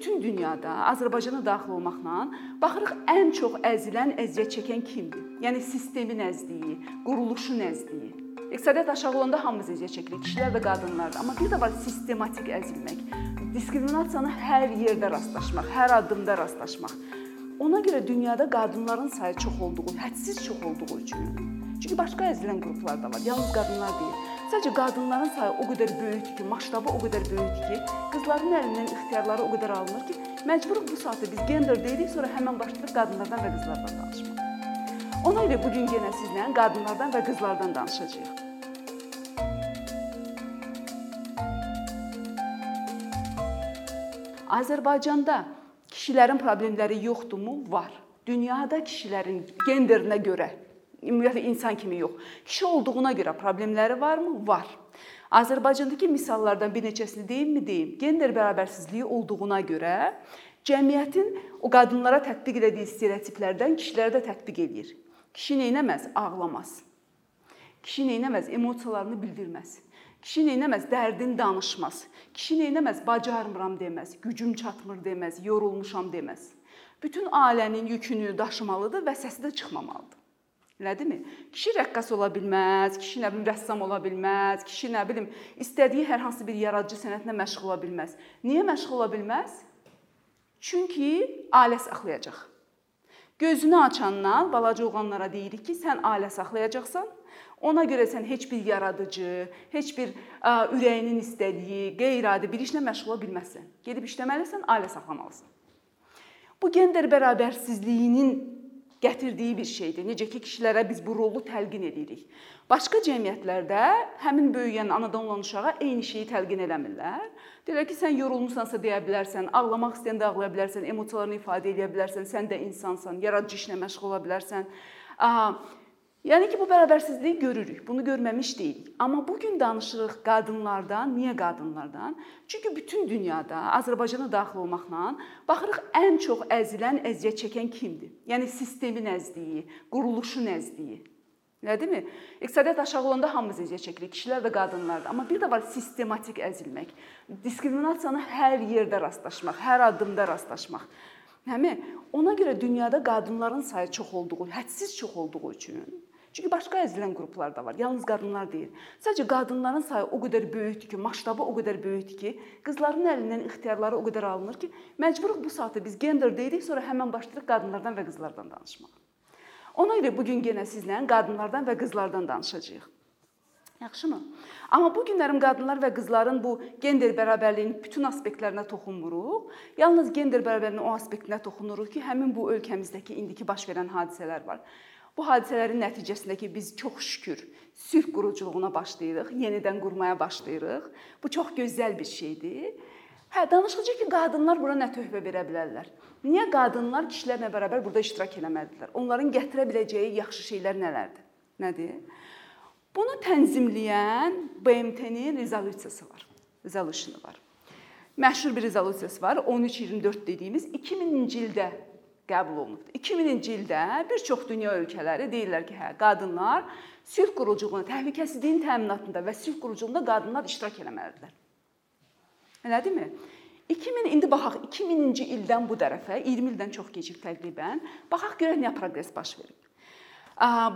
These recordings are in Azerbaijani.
bütün dünyada Azərbaycana daxil olmaqla baxırıq ən çox əzilən, əziyyət çəkən kimdir? Yəni sistemin əzdiyi, quruluşun əzdiyi. İqtisadiyyat aşağı olanda hamımız əziyyət çəkirik, kişilər və qadınlar da. Amma bir də var sistematik əzilmək. Diskriminasiyanı hər yerdə rastlaşmaq, hər addımda rastlaşmaq. Ona görə dünyada qadınların sayı çox olduğu, hədsiz çox olduğu üçün. Çünki başqa əzilən qruplar da var. Yalnız qadınlar deyil. Sadəcə qadınların sayı o qədər böyükdür ki, masştabı o qədər böyükdür ki, qızların əlindən ixtiyarları o qədər alınır ki, məcburuq bu saatda biz gender deyirik, sonra həmin başlayırıq qadınlardan və qızlardan danışmağa. Ona görə bu gün yenə sizlə qadınlardan və qızlardan danışacağıq. Azərbaycanda kişilərin problemləri yoxdurmu? Var. Dünyada kişilərin genderinə görə ümumiyyətlə insan kimi yox. Kişi olduğuna görə problemləri varmı? Var. Azərbaycandakı misallardan bir neçəsini deyimmi deyim? Gender bərabərsizliyi olduğuna görə cəmiyyətin o qadınlara tətbiq etdiyi stereotiplərdən kişilərə də tətbiq eləyir. Kişi nə etməz? Ağlamaz. Kişi nə etməz? Emosiyalarını bildirməz. Kişi nə etməz? Dərdini danışmaz. Kişi nə etməz? Bacarmıram deməz, gücüm çatmır deməz, yorulmuşam deməz. Bütün ailənin yükünü daşımalıdır və səsi də çıxmamalıdır. Elədimi? Kişi rəqqas ola bilməz, kişi nə bilim rəssam ola bilməz, kişi nə bilim istədiyi hər hansı bir yaradıcı sənətlə məşğul ola bilməz. Niyə məşğul ola bilməz? Çünki ailə saxlayacaq. Gözünü açandan balaca oğlanlara deyirik ki, sən ailə saxlayacaqsan. Ona görə sən heç bir yaradıcı, heç bir ə, ürəyinin istədiyi, qeyri-adi bir işlə məşğul ola bilməzsən. Gedib işləməlisən, ailə saxlamalısan. Bu gender bərabərsizliyinin gətirdiyi bir şeydir. Necə ki, kişilərə biz bu rolu təlqin edirik. Başqa cəmiyyətlərdə həmin böyüyən anadan olan uşağa eyni şeyi təlqin eləmirlər. Deyirlər ki, sən yorulmusansa deyə bilərsən, ağlamaq istəyəndə ağlaya bilərsən, emosiyalarını ifadə edə bilərsən, sən də insansan, yaradıcı işlə məşğul ola bilərsən. Yəni ki, bu bərabərsizliyi görürük. Bunu görməmiş deyilik. Amma bu gün danışırıq qadınlardan. Niyə qadınlardan? Çünki bütün dünyada Azərbaycana daxil olmaqla baxırıq ən çox əzilən, əziyyət çəkən kimdir? Yəni sistemin əzdiyi, quruluşun əzdiyi. Elədimi? İqtisadiyyat aşağı olanda hamımız əziyyət çəkirik, kişilər və qadınlar da. Amma bir də var sistematik əzilmək. Diskriminasiyanı hər yerdə rastlaşmaq, hər addımda rastlaşmaq. Həmi ona görə dünyada qadınların sayı çox olduğu, hədsiz çox olduğu üçün Çünki başqa əzilən qruplar da var. Yalnız qadınlar deyil. Sadəcə qadınların sayı o qədər böyükdür ki, masştabı o qədər böyükdür ki, qızların əlindən ixtiyarları o qədər alınır ki, məcburuq bu saatda biz gender deyirik, sonra həmin başlayırıq qadınlardan və qızlardan danışmağa. Ona görə bu gün yenə sizlə qadınlardan və qızlardan danışacağıq. Yaxşımı? Amma bu günlərim qadınlar və qızların bu gender bərabərliyinin bütün aspektlərinə toxunmuruq. Yalnız gender bərabərliyinin o aspektinə toxunuruq ki, həmin bu ölkəmizdəki indiki baş verən hadisələr var. Bu hadisələrin nəticəsində ki, biz çox şükür sülh quruculuğuna başlayırıq, yenidən qurmaya başlayırıq. Bu çox gözəl bir şeydir. Hə, danışıcı ki, qadınlar bura nə töhfə verə bilərlər? Niyə qadınlar kişilərlə bərabər burada iştirak etməlidirlər? Onların gətirə biləcəyi yaxşı şeylər nələrdir? Nədir? Bunu tənzimləyən BMT-nin rezolyusiyası var. Resolution-u var. Məşhur bir rezolyusiyası var. 1324 dediyimiz 2000-ci ildə qəbul olunubdur. 2000-ci ildə bir çox dünya ölkələri deyirlər ki, hə, qadınlar sülh quruculuğuna, təhlükəsizliyin təminatında və sülh quruculuğunda qadınlar iştirak etməlidirlər. Elədimi? 2000 indi baxaq 2000-ci ildən bu tərəfə 20 ildən çox keçib təqribən. Baxaq görək nə proqres baş verib.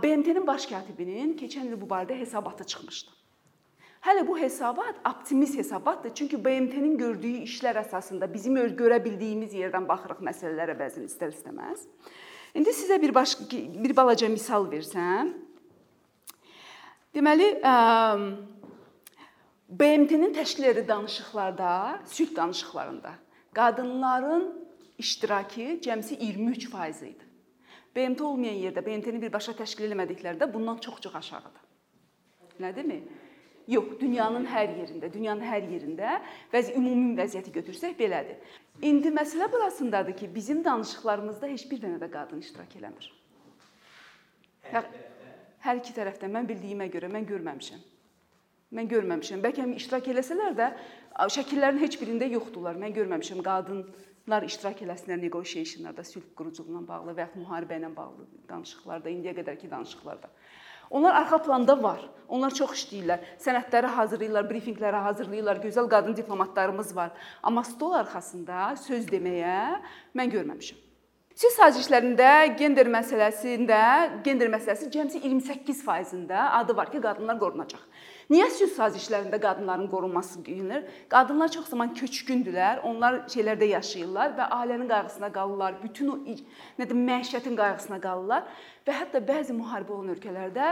BMT-nin baş katibinin keçən il bu barədə hesabatı çıxmışdı. Hələ bu hesabat optimist hesabatdır. Çünki BMT-nin gördüyü işlər əsasında bizim görə bildiyimiz yerdən baxırıq məsələlərə bəzən istər-istəməz. İndi sizə bir baş bir balaca misal versəm. Deməli, BMT-nin təşkil etdiyi danışıqlarda, sülh danışıqlarında qadınların iştirakı cəmsi 23% idi. BMT olmayan yerdə, BMT-ni birbaşa təşkil etmədiklərdə bundan çox-çox aşağıdır. Nə demək? Yox, dünyanın hər yerində, dünyanın hər yerində vəzi ümumi vəziyyəti götürsək belədir. İndi məsələ burasındadır ki, bizim danışıqlarımızda heç bir dənə də qadın iştirak eləmir. Hər, hər iki tərəfdən mən bildiyimə görə mən görməmişəm. Mən görməmişəm. Bəlkə iştirak eləsələr də şəkillərin heç birində yoxdular. Mən görməmişəm qadınlar iştirak eləsinlər negotiationlarda, sülh quruculuğuna bağlı və ya müharibə ilə bağlı danışıqlarda, indiyə qədərki danışıqlarda. Onlar arxa planda var. Onlar çox işləyirlər. Sənədləri hazırlayırlar, brifinqləri hazırlayırlar. Gözəl qadın diplomatlarımız var. Amma stol arxasında söz deməyə mən görməmişəm. Sülh sazişlərində gender məsələsində, gender məsələsi cəmsi 28%-də adı var ki, qadınlar qorunacaq. Niyə sülh sazişlərində qadınların qorunması qilinir? Qadınlar çox zaman köçkündülər, onlar şeylərdə yaşayırlar və ailənin qayğısına qalırlar, bütün o nə deyim, məişətin qayğısına qalırlar və hətta bəzi müharibə olan ölkələrdə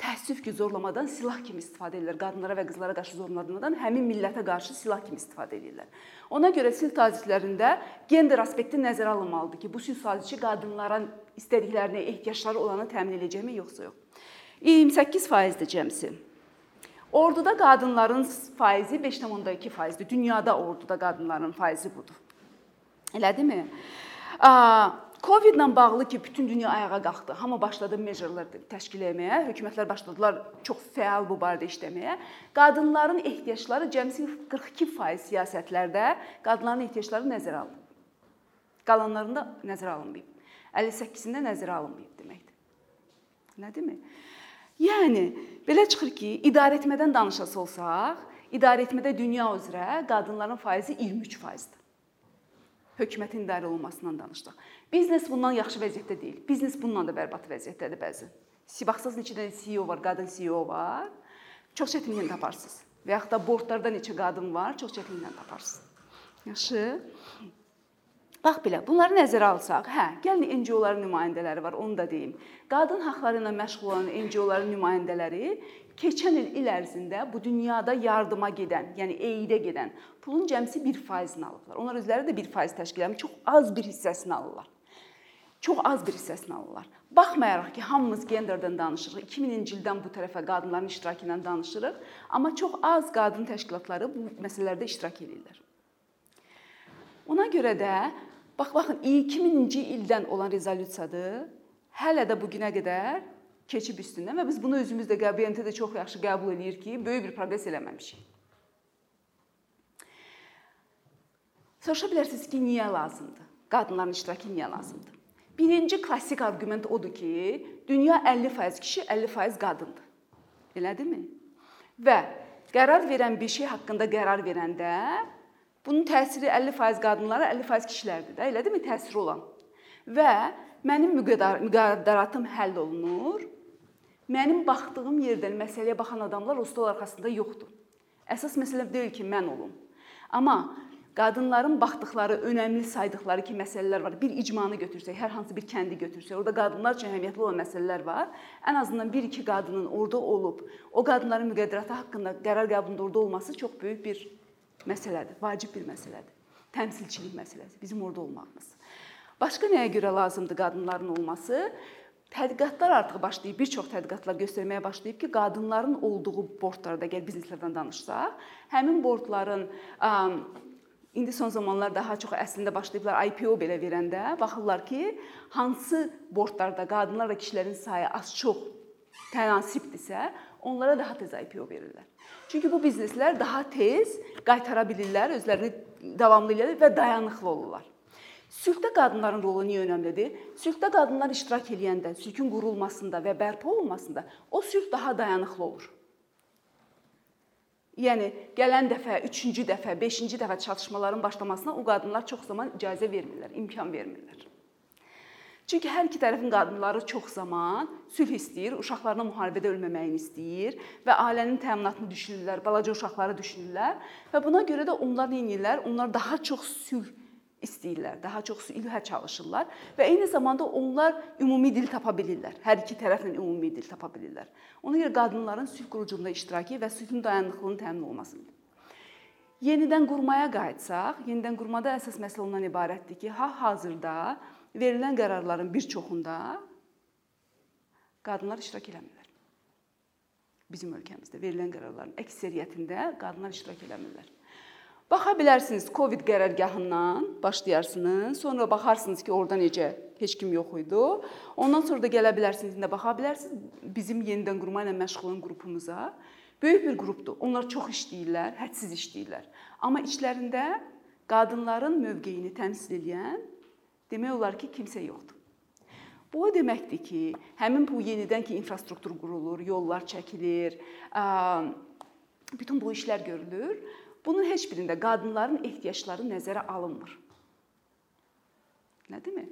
təəssüf ki, zorlamadan silah kimi istifadə edirlər. Qadınlara və qızlara qarşı zorlamadan həmin millətə qarşı silah kimi istifadə edirlər. Ona görə sülh sazişlərində gender aspekti nəzərə alınmalıdır ki, bu sülh sazişi qadınlara istədiklərini, ehtiyacları olanı təmin edəcəkmi yoxsa yox. 28%-dir cəmsi. Orduda qadınların faizi 5.2%dir. Dünyada orduda qadınların faizi budur. Elədimi? Covid-la bağlı ki, bütün dünya ayağa qalxdı. Hamı başladı measure-lar təşkil etməyə, hökumətlər başladılar çox fəal bu barədə işləməyə. Qadınların ehtiyacları cəmsi 42% siyasətlərdə qadınların ehtiyacları nəzərə alınıb. Qalanlarında nəzərə alınmayıb. 58-də nəzərə alınmayıb deməkdir. Nə demək? Yəni belə çıxır ki, idarəetmədən danışası olsaq, idarəetmədə dünya üzrə qadınların faizi 23%-dir. Hökumətin idarə olunmasından danışdıq. Biznes bundan yaxşı vəziyyətdə deyil. Biznes bundan da bərbad vəziyyətdədir bəzən. Baxsaz neçə dənə CEO var, qadın CEO var. Çox çətinliklə taparsınız. Və yaxud da bordlarda neçə qadın var, çox çətinliklə taparsınız. Yaxşı? Bax belə, bunları nəzərə alsaq, hə, gəlin NGO-ların nümayəndələri var, onu da deyim. Qadın haqqları ilə məşğul olan NGO-ların nümayəndələri keçən il il ərzində bu dünyada yardıma gedən, yəni EID-ə gedən pulun cəmsi 1%-ni alıblar. Onlar özləri də 1% təşkil edir, çox az bir hissəsini alırlar. Çox az bir hissəsini alırlar. Baxmayaraq ki, hamımız genderdən danışırıq. 2000-ci ildən bu tərəfə qadınların iştirakı ilə danışırıq, amma çox az qadın təşkilatları bu məsələlərdə iştirak edirlər. Ona görə də Bax baxın 2000-ci ildən olan rezolyusiyadır. Hələ də bu günə qədər keçib üstündən və biz bunu özümüz də BMT-də çox yaxşı qəbul edirik ki, böyük bir proqres eləməmişik. Soruşa bilərsiniz ki, niyə lazımdır? Qadınların iştirakı niyə lazımdır? Birinci klassik arqument odur ki, dünya 50% kişi, 50% qadındır. Elədimi? Və qərar verən bir şey haqqında qərar verəndə Bunun təsiri 50% qadınlara, 50% kişilərdir də, elədimi təsiri olan. Və mənim müqəddəratım həll olunur. Mənim baxdığım yerdən məsələyə baxan adamlar o stol arxasında yoxdur. Əsas məsələ deyil ki, mən olum. Amma qadınların baxdıqları, önəmli saydıqları ki, məsələlər var. Bir icmanı götürsək, hər hansı bir kəndi götürsək, orada qadınlar üçün əhəmiyyətli olan məsələlər var. Ən azından 1-2 qadının orada olub, o qadınların müqəddəratı haqqında qərar qəbulunda orada olması çox böyük bir məsələdir, vacib bir məsələdir. Təmsilçilik məsələsi, bizim orada olmağımız. Başqa nəyə görə lazımdır qadınların olması? Tədqiqatlar artıq başlayıb, bir çox tədqiqatlar göstərməyə başlayıb ki, qadınların olduğu bordlarda, əgər bizneslərdən danışsaq, həmin bordların indi son zamanlar daha çox əslində başlayıblar IPO belə verəndə baxırlar ki, hansı bordlarda qadınlar və kişilərin sayı az-çox tənasibdirsə, onlara daha tez IPO verirlər. Çünki bu bizneslər daha tez qaytara bilirlər, özlərini davamlı edirlər və dayanıqlı olurlar. Sülhdə qadınların rolu niyə önəmlidir? Sülhdə qadınlar iştirak edəndə, sülhün qurulmasında və bərpa olunmasında o sülh daha dayanıqlı olur. Yəni gələn dəfə, 3-cü dəfə, 5-ci dəfə çatışmaların başlamasına o qadınlar çox zaman icazə vermirlər, imkan vermirlər. Çünki hər iki tərəfin qadınları çox zaman sülh istəyir, uşaqlarına müharibədə ölməməyini istəyir və ailənin təminatını düşünürlər, balaca uşaqları düşünürlər və buna görə də onlar nə edirlər? Onlar daha çox sülh istəyirlər, daha çox sülhə çalışırlar və eyni zamanda onlar ümumi dil tapa bilirlər. Hər iki tərəflə ümumi dil tapa bilirlər. Ona görə qadınların sülh quruculuğunda iştirakı və sülhün dayanıqlılığının təmin olmasıdır. Yenidən qurmaya qayıtsaq, yenidən qurmada əsas məsələ ondan ibarətdir ki, ha-hazırda verilən qərarların bir çoxunda qadınlar iştirak eləmirlər. Bizim ölkəmizdə verilən qərarların əksəriyyətində qadınlar iştirak eləmirlər. Baxa bilərsiniz Covid qərargahından başlayarsınız, sonra baxarsınız ki, orada necə heç kim yox idi. Ondan sonra da gələ bilərsiniz, indi baxa bilərsiniz bizim yenidən qurma ilə məşğul olan qrupumuza. Böyük bir qrupdur. Onlar çox işləyirlər, hədsiz işləyirlər. Amma içlərində qadınların mövqeyini təmsil edən demək olar ki, kimsə yoxdur. Bu o deməkdir ki, həmin bu yenidən ki infrastruktur qurulur, yollar çəkilir, bütün bu işlər görülür. Bunun heç birində qadınların ehtiyacları nəzərə alınmır. Nə demə?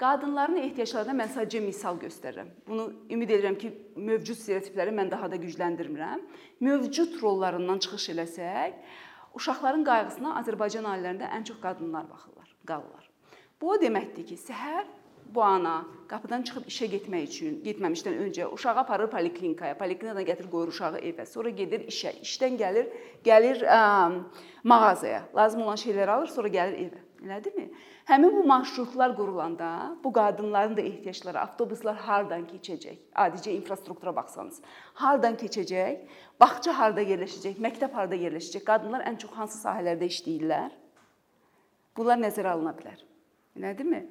Qadınların ehtiyaclarına mən sadəcə misal göstərirəm. Bunu ümid edirəm ki, mövcud stereotipləri mən daha da gücləndirmirəm. Mövcud rollarından çıxış eləsək, uşaqların qayğısına Azərbaycan ailələrində ən çox qadınlar baxırlar, qalırlar. Bu o deməkdir ki, səhər bu ana qapıdan çıxıb işə getmək üçün, getməmişdən öncə uşağı aparır poliklinikaya, poliklinikadan gətirir qoyur uşağı evə, sonra gedir işə, işdən gəlir, gəlir ə, mağazaya, lazım olan şeyləri alır, sonra gəlir evə. Elədimi? Həmin bu marşrutlar qurulanda bu qadınların da ehtiyacları, avtobuslar hardan keçəcək? Adicə infrastruktura baxsanız, hardan keçəcək? Bağça harda yerləşəcək? Məktəb harda yerləşəcək? Qadınlar ən çox hansı sahələrdə işləyirlər? Bunlar nəzərə alına bilər. Elədimi?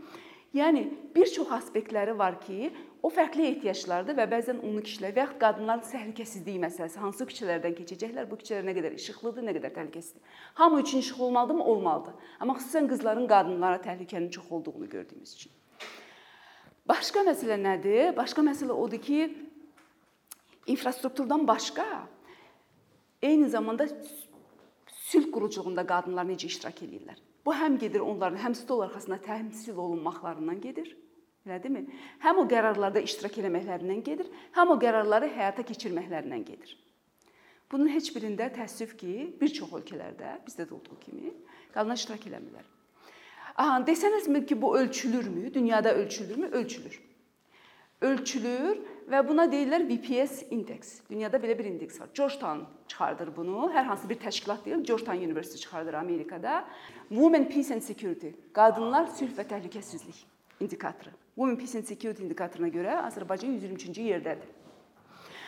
Yəni bir çox aspektləri var ki, o fərqli ehtiyaclardır və bəzən onu kişilər və ya qadınların təhlükəsizliyi məsələsi, hansı küçələrdən keçəcəklər, bu küçələr nə qədər işıqlıdır, nə qədər təhlükəsizdir. Hamı üçün işıq olmalıdırmı? Olmalıdır. Amma xüsusən qızların qadınlara təhlükənin çox olduğunu gördüyümüz üçün. Başqa məsələ nədir? Başqa məsələ odur ki, infrastrukturdan başqa eyni zamanda sülh quruculuğunda qadınlar necə iştirak edirlər? Bu həm gedir onların həm stol arxasında təmsil olunmaqlarından gedir. Elədimi? Həm o qərarlarda iştirak etməklərindən gedir, həm o qərarları həyata keçirməklərindən gedir. Bunun heç birində təəssüf ki, bir çox ölkələrdə, bizdə də olduğu kimi, qadınlar iştirak eləmirlər. Aha, desənizmi ki, bu ölçülürmü? Dünyada ölçülürmü? Ölçülür. Ölçülür və buna deyirlər VPS indeks. Dünyada belə bir indeks var. Georgetown çıxardır bunu. Hər hansı bir təşkilat deyil, Georgetown University çıxardır Amerikada. Women Peace and Security. Qadınlar sülh və təhlükəsizlik indikatoru. Women Peace and Security indikatoruna görə Azərbaycan 123-cü yerdədir.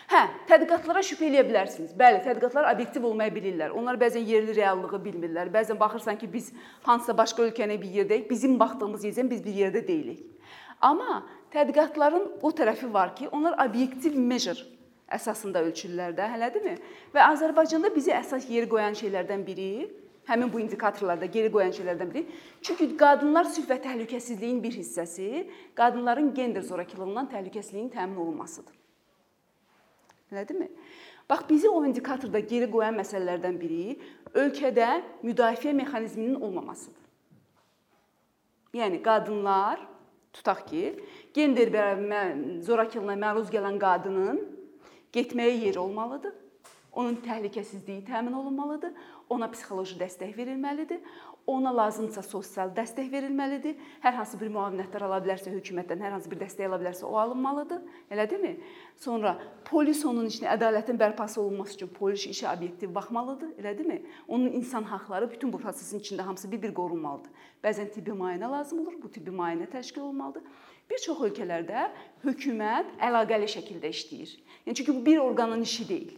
Hə, tədqiqatlara şübhə eləyə bilərsiniz. Bəli, tədqiqatlar obyektiv olmaya bilirlər. Onlar bəzən yerli reallığı bilmirlər. Bəzən baxırsan ki, biz hansısa başqa ölkənin bir yerdəyik, bizim baxdığımız yerdən biz bir yerdə deyilik. Amma tədqiqatların o tərəfi var ki, onlar obyektiv measure əsasında ölçürlər də, hələdimi? Və Azərbaycanda bizi əsas yer qoyan şeylərdən biri həmin bu indikatorlarda geri qoyan şeylərdən biri. Çünki qadınlar sülh və təhlükəsizliyin bir hissəsi qadınların gender zorakılığından təhlükəsizliyin təmin olunmasıdır. Elədimi? Bax bizi o indikatorda geri qoyan məsələlərdən biri ölkədə müdafiə mexanizminin olmamasıdır. Yəni qadınlar tutaq ki, gender zorakılığına məruz gələn qadının getməyə yeri olmalıdır. Onun təhlükəsizliyi təmin olunmalıdır ona psixoloji dəstək verilməlidir. Ona lazımsa sosial dəstək verilməlidir. Hər hansı bir müavinətlər ala bilərsə hökumətdən, hər hansı bir dəstək ala bilərsə o alınmalıdır. Elədimi? Sonra polis onun işinə ədalətin bərpası olunması üçün polis işə obyektiv baxmalıdır, elədimi? Onun insan haqqları bütün bu prosesin içində hamısı bir-bir qorunmalıdır. Bəzən tibbi müayinə lazım olur. Bu tibbi müayinə təşkil olunmalıdır. Bir çox ölkələrdə hökumət əlaqəli şəkildə işləyir. Yəni çünki bu bir orqanın işi deyil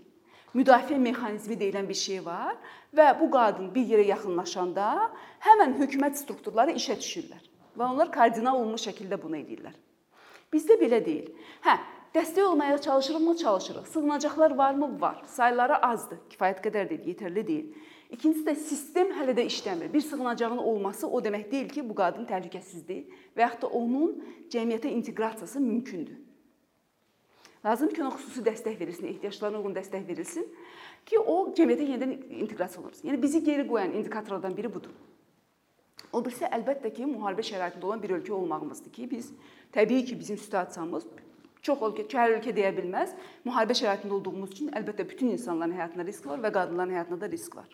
müdafiə mexanizmi deyilən bir şey var və bu qadın bir yerə yaxınlaşanda həmin hökumət strukturları işə düşürlər və onlar koordinal olunmuş şəkildə bunu edirlər. Bizdə belə deyil. Hə, dəstək olmaya çalışırıqmı? Çalışırıq. Sığınacaqlar varmı? Var. Sayları azdır. Kifayət qədər deyil, yetərli deyil. İkincisi də sistem hələ də işləmir. Bir sığınacağın olması o demək deyil ki, bu qadın təhlükəsizdir və yaxud da onun cəmiyyətə inteqrasiyası mümkündür. Lazım ki, ona xüsusi dəstək verilsin, ehtiyaclarına uyğun dəstək verilsin ki, o cəmiyyətə yenidən inteqrasiya olunsun. Yəni bizi geri qoyan indikatorlardan biri budur. O birisi əlbəttə ki, müharibə şəraitində olan bir ölkə olmağımızdır ki, biz təbii ki, bizim situasiyamız çox ölkə, hər ölkə deyə bilməz. Müharibə şəraitində olduğumuz üçün əlbəttə bütün insanların həyatında risk var və qadınların həyatında da risk var.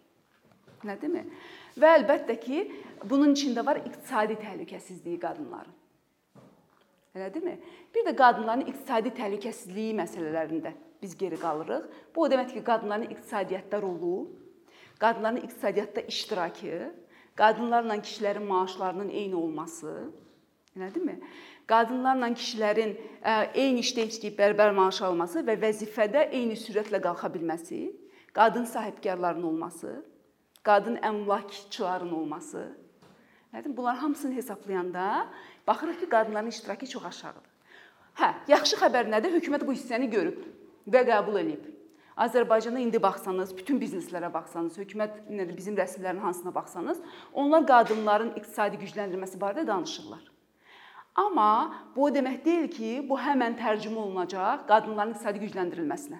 Nə demə? Və əlbəttə ki, bunun içində var iqtisadi təhlükəsizliyi qadınların. Elədimi? Bir də qadınların iqtisadi təhlükəsizliyi məsələlərində biz geri qalırıq. Bu o deməkdir ki, qadınların iqtisadiyyatda rolu, qadınların iqtisadiyyatda iştirakı, qadınlarla kişilərin maaşlarının eyni olması, elədimi? Qadınlarla kişilərin eyni işdə işləyib bərabər maaş alması və vəzifədə eyni sürətlə qalxa bilməsi, qadın sahibkarların olması, qadın əmlakçıların olması. Elədimi? Bunlar hamısını hesablayanda Baxırıq ki, qadınların iştirakı çox aşağıdır. Hə, yaxşı xəbər nədir? Hökumət bu hissəni görüb və qəbul edib. Azərbaycanda indi baxsanız, bütün bizneslərə baxsanız, hökumət nədir, bizim rəsmilərin hansına baxsanız, onlar qadınların iqtisadi gücləndirilməsi barədə danışırlar. Amma bu o demək deyil ki, bu həmən tərcümə olunacaq qadınların iqtisadi gücləndirilməsinə.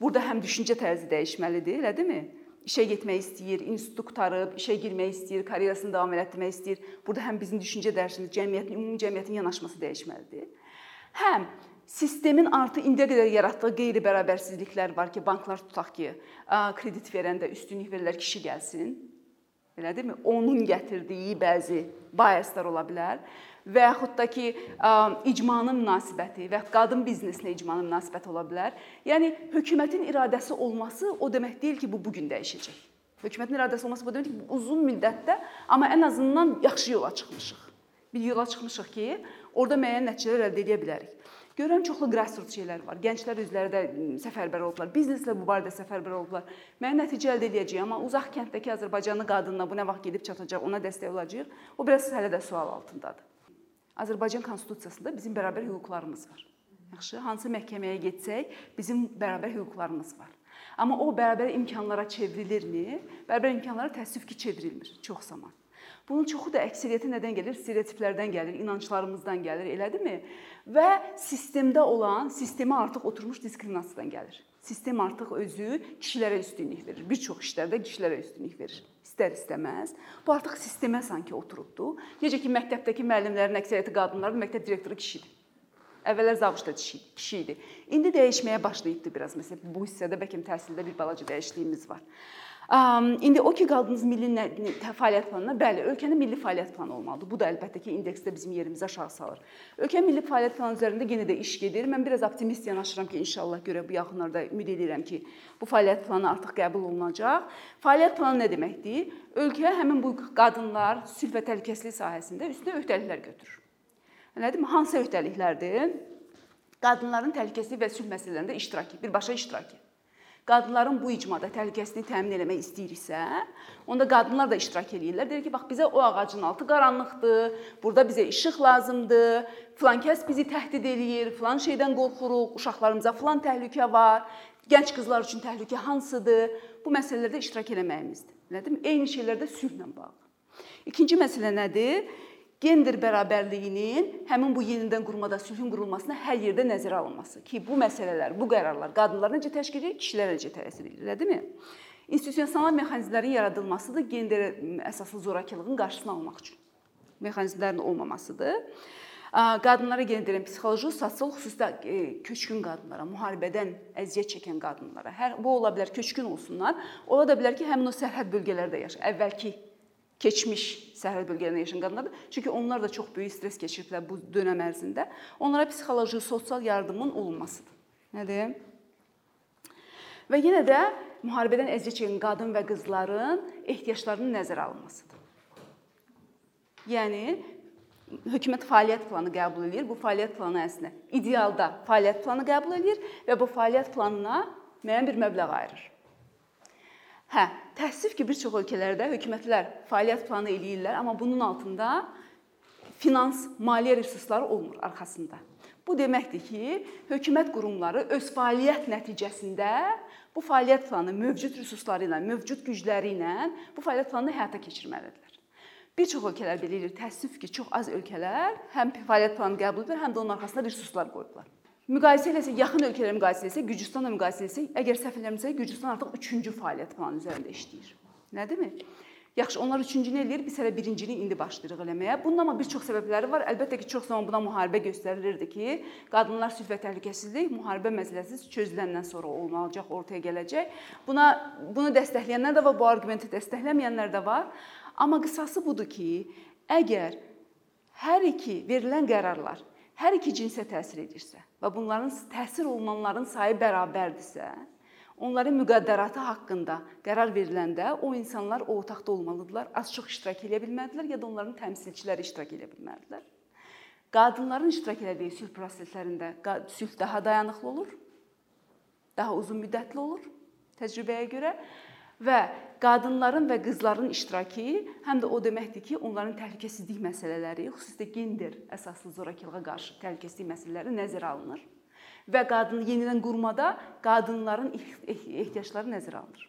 Burada həm düşüncə tərzi dəyişməlidir, elə deyilmi? İşə getmək istəyir, institut qurtarıb, işə girmək istəyir, karyerasını davam etdirmək istəyir. Burada həm bizim düşüncə dərsimiz, cəmiyyətin, ümumi cəmiyyətin yanaşması dəyişməlidir. Həm sistemin artı indiyə qədər yaratdığı qeyri-bərabərsizliklər var ki, banklar tutaq ki, kredit verəndə üstünlük verirlər kişi gəlsin. Elədirmi? Onun gətirdiyi bəzi biaslar ola bilər və yaxud da ki, icmanın münasibəti və qadın biznesinə icmanın münasibəti ola bilər. Yəni hökumətin iradəsi olması o demək deyil ki, bu bu gün dəyişəcək. Hökumətin iradəsi olması bu demək ki, uzun müddətdə, amma ən azından yaxşı yola çıxmışıq. Bir yola çıxmışıq ki, orada müəyyən nəticələr əldə edə bilərik. Görürəm çoxlu grassroots şeylər var. Gənclər özləri də səfərbər oldular. Bizneslə bu barədə səfərbər oldular. Mən nəticə əldə edəcəyəm, amma uzaq kənddəki Azərbaycanlı qadınla bu nə vaxt gedib çatacaq, ona dəstək olacağıq. O biraz hələ də sual altındadır. Azərbaycan konstitusiyasında bizim bərabər hüquqlarımız var. Yaxşı, hansı məhkəməyə getsək, bizim bərabər hüquqlarımız var. Amma o bərabər imkanlara çevrilirmi? Bərabər imkanlara təəssüf ki, çevrilmir çox zaman. Bunun çoxu da əksəriyyəti nədən gəlir? Stereotiplərdən gəlir, inanclarımızdan gəlir, elədimi? Və sistemdə olan, sistemə artıq oturmuş diskriminasiyadan gəlir. Sistem artıq özü kişilərə üstünlük verir. Bir çox işlərdə kişilərə üstünlük verir istər-istəməz. Bu artıq sistemə sanki oturubdu. Necə ki, məktəbdəki müəllimlərin əksəriyyəti qadınlardır, məktəb direktoru kişidir. Əvvəllər zabit da kişi idi. İndi dəyişməyə başlayıbdı biraz. Məsələn, bu hissədə bəlkə təhsildə bir balaca dəyişikliyimiz var. İndi o ki qaldınız milli fəaliyyət planına, bəli, ölkənin milli fəaliyyət planı olmalıdır. Bu da əlbəttə ki, indeksdə bizim yerimizi aşağı salır. Ölkə milli fəaliyyət planı üzərində yenə də iş gedir. Mən biraz optimist yanaşıram ki, inşallah görə bu yaxınlarda ümid edirəm ki, bu fəaliyyət planı artıq qəbul olunacaq. Fəaliyyət planı nə deməkdir? Ölkə həmin bu qadınlar sülh və təhlükəsizlik sahəsində üstünə öhdəliklər götürür. Anladınmı? Hansı öhdəliklərdir? Qadınların təhlükəsizlik və sülh məsələlərində iştirakı, birbaşa iştirakı qadınların bu icmada təhlükəsizliyini təmin etmək istəyiriksə, onda qadınlar da iştirak eləyirlər. Deyir ki, bax bizə o ağacın altı qaranlıqdır, burada bizə işıq lazımdır, filan kəs bizi təhdid eləyir, filan şeydən qorxuruq, uşaqlarımıza filan təhlükə var, gənc qızlar üçün təhlükə hansıdır? Bu məsələlərdə iştirak eləməyimizdir. Elədim? Eyni şeylərdə sülhlə bağlı. İkinci məsələ nədir? Gender bərabərliyinin həmin bu yenidən qurmada sülhün qurulmasına hər yerdə nəzərə alınması ki, bu məsələlər, bu qərarlar qadınlara necə təşkil edir, kişilərə necə təsir edir, elədirmi? İnstitusional mexanizmlərin yaradılmasıdır gender əsaslı zorakılığın qarşısını almaq üçün. Mexanizmlərin olmamasıdır. Qadınlara deyirəm, psixoloji, sosial, xüsusilə e, köçkün qadınlara, müharibədən əziyyət çəkən qadınlara, hər bu ola bilər köçkün olsunlar, ola da bilər ki, həmin o sərhəd bölgələrdə yaşayır. Əvvəlki keçmiş sərhəd bölgələrində yaşayan qadınlardır. Çünki onlar da çox böyük stress keçiriblər bu dönəm ərzində. Onlara psixoloji, sosial yardımın olunmasıdır. Nədir? Və yenə də müharibədən əziyyət çəkən qadın və qızların ehtiyaclarının nəzərə alınmasıdır. Yəni hökumət fəaliyyət planı qəbul edir. Bu fəaliyyət planı əslində idealda fəaliyyət planı qəbul edir və bu fəaliyyət planına müəyyən bir məbləğ ayırır. Hə, təəssüf ki, bir çox ölkələrdə hökumətlər fəaliyyət planı eləyirlər, amma bunun altında finans, maliyyə resursları olmur arxasında. Bu deməkdir ki, hökumət qurumları öz fəaliyyət nəticəsində bu fəaliyyət planı mövcud resursları ilə, mövcud gücləri ilə bu fəaliyyət planını həyata keçirməlidirlər. Bir çox ölkələr belə edir. Təəssüf ki, çox az ölkələr həm fəaliyyət planı qəbul edir, həm də onun arxasında resurslar qoyublar. Müqayisə eləsək, yaxın ölkələrlə müqayisə eləsək, Gürcüstanla müqayisə eləsək, əgər səhv eləmirəmsə, Gürcüstan artıq 3-cü fəaliyyət planı üzərində işləyir. Nədimi? Yaxşı, onlar üçüncünü eləyir, biz hələ birincini indi başlayırıq eləməyə. Bunun amma bir çox səbəbləri var. Əlbəttə ki, çox zaman buna müharibə göstərilirdi ki, qadınlar sülh və təhlükəsizlik müharibə məsələsi çözüləndən sonra olmalıcaq, ortaya gələcək. Buna bunu dəstəkləyənlər də var, bu arqumenti dəstəkləməyənlər də var. Amma qısası budur ki, əgər hər iki verilən qərarlar hər iki cinsə təsir edirsə və bunların təsir olunanların sayı bərabərdirsə, onların müqəddəratı haqqında qərar veriləndə o insanlar o otaqda olmalıdırlar, az-çox iştirak edə bilməlidirlər ya da onların təmsilçiləri iştirak edə bilməlidirlər. Qadınların iştirak etdiyi sülh proseslərində sülh daha dayanıqlı olur, daha uzun müddətli olur təcrübəyə görə və qadınların və qızların iştirakı həm də o deməkdir ki, onların təhlükəsizlik məsələləri, xüsusilə gender əsaslı zorakılığa qarşı təhlükəsizlik məsələləri nəzərə alınır və qadın yenidən qurmada qadınların ehtiyacları nəzərə alınır.